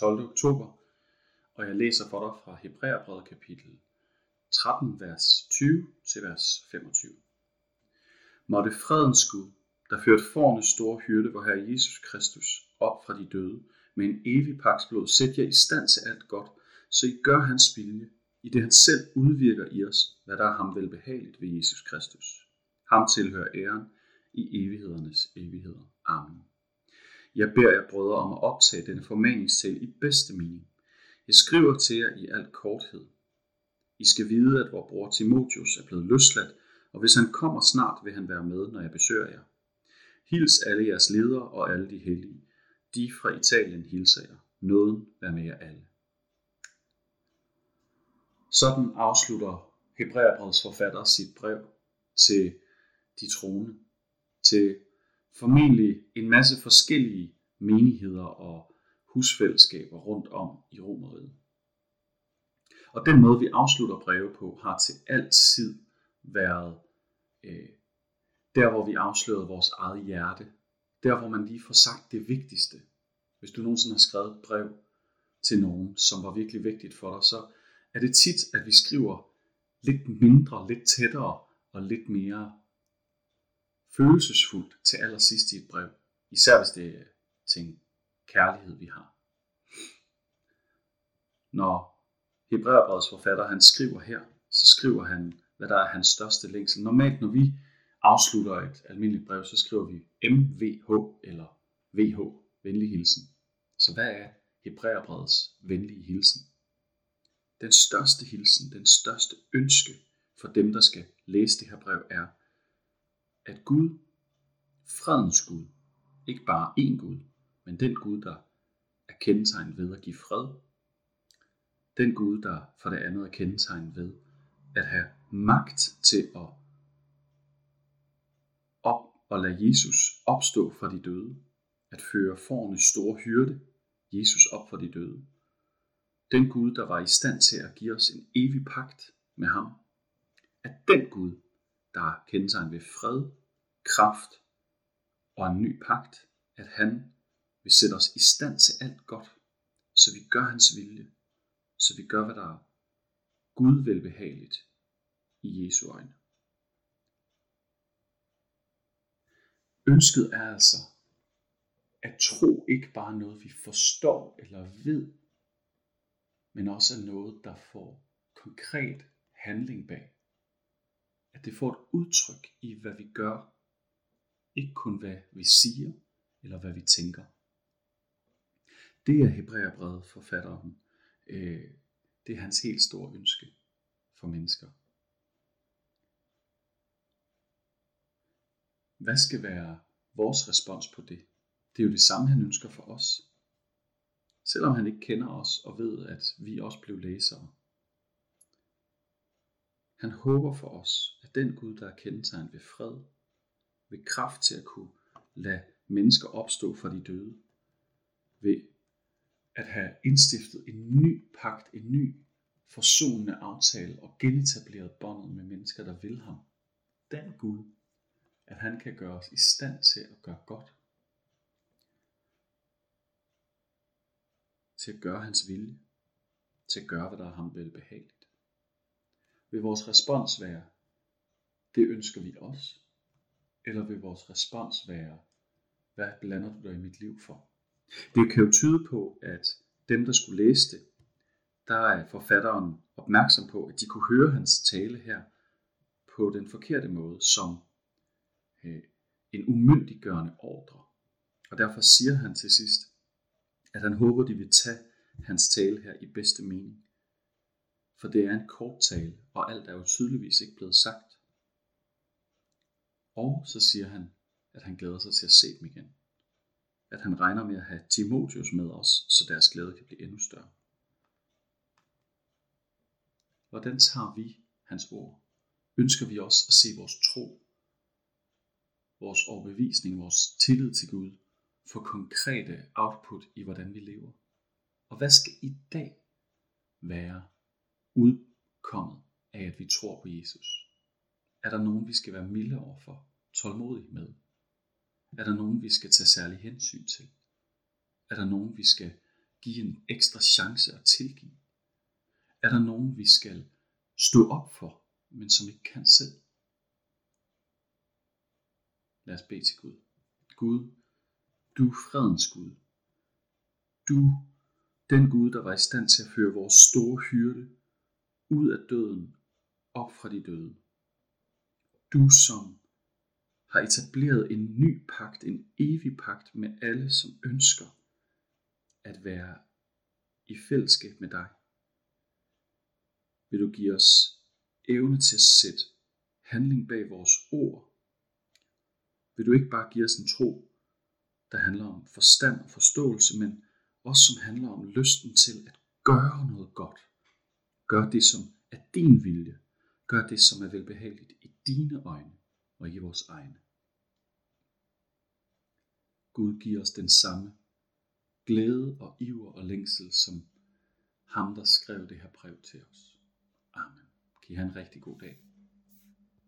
12. oktober, og jeg læser for dig fra Hebræerbrevet kapitel 13, vers 20 til vers 25. Måtte fredens Gud, der førte forne store hyrde, hvor Herre Jesus Kristus op fra de døde, med en evig paksblod, sæt jer i stand til alt godt, så I gør hans vilje, i det han selv udvirker i os, hvad der er ham velbehageligt ved Jesus Kristus. Ham tilhører æren i evighedernes evigheder. Amen. Jeg beder jer, brødre, om at optage denne formaningstale i bedste mening. Jeg skriver til jer i al korthed. I skal vide, at vor bror Timotius er blevet løsladt, og hvis han kommer snart, vil han være med, når jeg besøger jer. Hils alle jeres ledere og alle de hellige. De fra Italien hilser jer. Nåden være med jer alle. Sådan afslutter Hebræerbrevets forfatter sit brev til de troende, til formentlig en masse forskellige menigheder og husfællesskaber rundt om i Romeriet. Og den måde, vi afslutter breve på, har til altid været øh, der, hvor vi afslørede vores eget hjerte. Der, hvor man lige får sagt det vigtigste. Hvis du nogensinde har skrevet et brev til nogen, som var virkelig vigtigt for dig, så er det tit, at vi skriver lidt mindre, lidt tættere og lidt mere følelsesfuldt til allersidst i et brev. Især hvis det er til en kærlighed, vi har. Når Hebræerbrevets forfatter han skriver her, så skriver han, hvad der er hans største længsel. Normalt, når vi afslutter et almindeligt brev, så skriver vi MVH eller VH, venlig hilsen. Så hvad er Hebræerbrevets venlige hilsen? Den største hilsen, den største ønske for dem, der skal læse det her brev, er, at Gud, fredens Gud, ikke bare én Gud, men den Gud, der er kendetegnet ved at give fred, den Gud, der for det andet er kendetegnet ved at have magt til at op og lade Jesus opstå fra de døde, at føre forne store hyrde, Jesus op fra de døde. Den Gud, der var i stand til at give os en evig pagt med ham. At den Gud, der er kendetegnet ved fred, kraft og en ny pagt, at han vil sætte os i stand til alt godt, så vi gør hans vilje, så vi gør, hvad der er Gud velbehageligt i Jesu øjne. Ønsket er altså, at tro ikke bare noget, vi forstår eller ved, men også er noget, der får konkret handling bag. At det får et udtryk i, hvad vi gør, ikke kun hvad vi siger eller hvad vi tænker. Det er Hebræerbrevet forfatteren. Øh, det er hans helt store ønske for mennesker. Hvad skal være vores respons på det? Det er jo det samme, han ønsker for os. Selvom han ikke kender os og ved, at vi også blev læsere. Han håber for os, at den Gud, der er kendetegnet ved fred, ved kraft til at kunne lade mennesker opstå fra de døde, ved at have indstiftet en ny pagt, en ny forsonende aftale og genetableret båndet med mennesker, der vil ham. Den Gud, at han kan gøre os i stand til at gøre godt. Til at gøre hans vilje. Til at gøre, hvad der er ham velbehageligt. Vil vores respons være, det ønsker vi os? Eller vil vores respons være, hvad blander du dig i mit liv for? Det kan jo tyde på, at dem, der skulle læse det, der er forfatteren opmærksom på, at de kunne høre hans tale her på den forkerte måde, som øh, en umyndiggørende ordre. Og derfor siger han til sidst, at han håber, de vil tage hans tale her i bedste mening. For det er en kort tale, og alt er jo tydeligvis ikke blevet sagt. Og så siger han, at han glæder sig til at se dem igen. At han regner med at have Timotius med os, så deres glæde kan blive endnu større. Hvordan tager vi hans ord? Ønsker vi også at se vores tro vores overbevisning, vores tillid til Gud, få konkrete output i, hvordan vi lever. Og hvad skal i dag være udkommet af, at vi tror på Jesus? Er der nogen, vi skal være milde overfor, tålmodige med? Er der nogen, vi skal tage særlig hensyn til? Er der nogen, vi skal give en ekstra chance at tilgive? Er der nogen, vi skal stå op for, men som ikke kan selv? Lad os bede til Gud. Gud, du er fredens Gud. Du, den Gud, der var i stand til at føre vores store hyrde ud af døden, op fra de døde. Du, som har etableret en ny pagt, en evig pagt med alle, som ønsker at være i fællesskab med dig. Vil du give os evne til at sætte handling bag vores ord? Vil du ikke bare give os en tro, der handler om forstand og forståelse, men også som handler om lysten til at gøre noget godt. Gør det, som er din vilje. Gør det, som er velbehageligt i dine øjne og i vores egne. Gud giver os den samme glæde og iver og længsel, som ham, der skrev det her brev til os. Amen. Giv han en rigtig god dag.